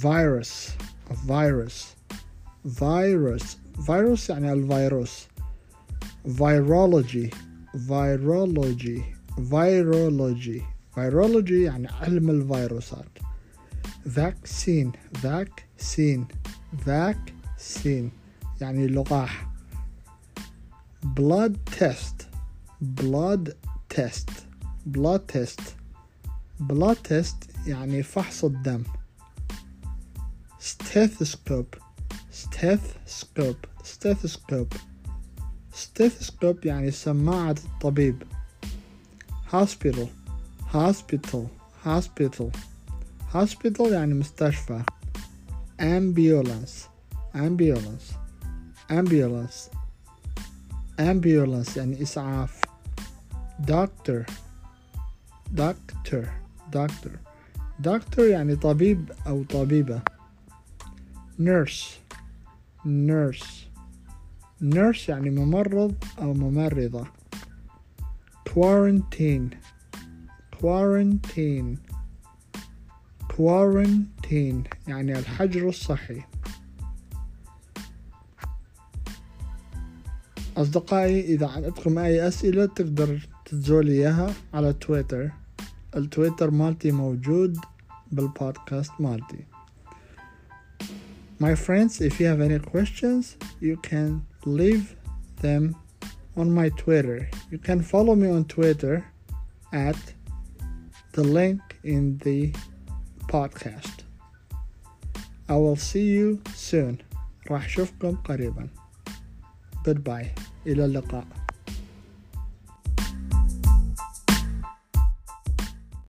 virus virus virus virus يعني الفيروس. virology virology virology virology يعني علم الفيروسات. vaccine vaccine vaccine يعني لقاح. Blood test. Blood test. Blood test. Blood test يعني فحص الدم. Stethoscope stethoscope stethoscope stethoscope يعني سماعة الطبيب hospital hospital hospital hospital يعني مستشفى ambulance ambulance ambulance ambulance يعني إسعاف doctor doctor doctor doctor يعني طبيب أو طبيبة nurse. Nurse. Nurse يعني ممرض أو ممرضة. Quarantine. Quarantine. Quarantine يعني الحجر الصحي. أصدقائي إذا عندكم أي أسئلة تقدر تزولي إياها على تويتر. التويتر مالتي موجود بالبودكاست مالتي. My friends, if you have any questions, you can leave them on my Twitter. You can follow me on Twitter at the link in the podcast. I will see you soon. راح أشوفكم قريبا. Goodbye. إلى اللقاء.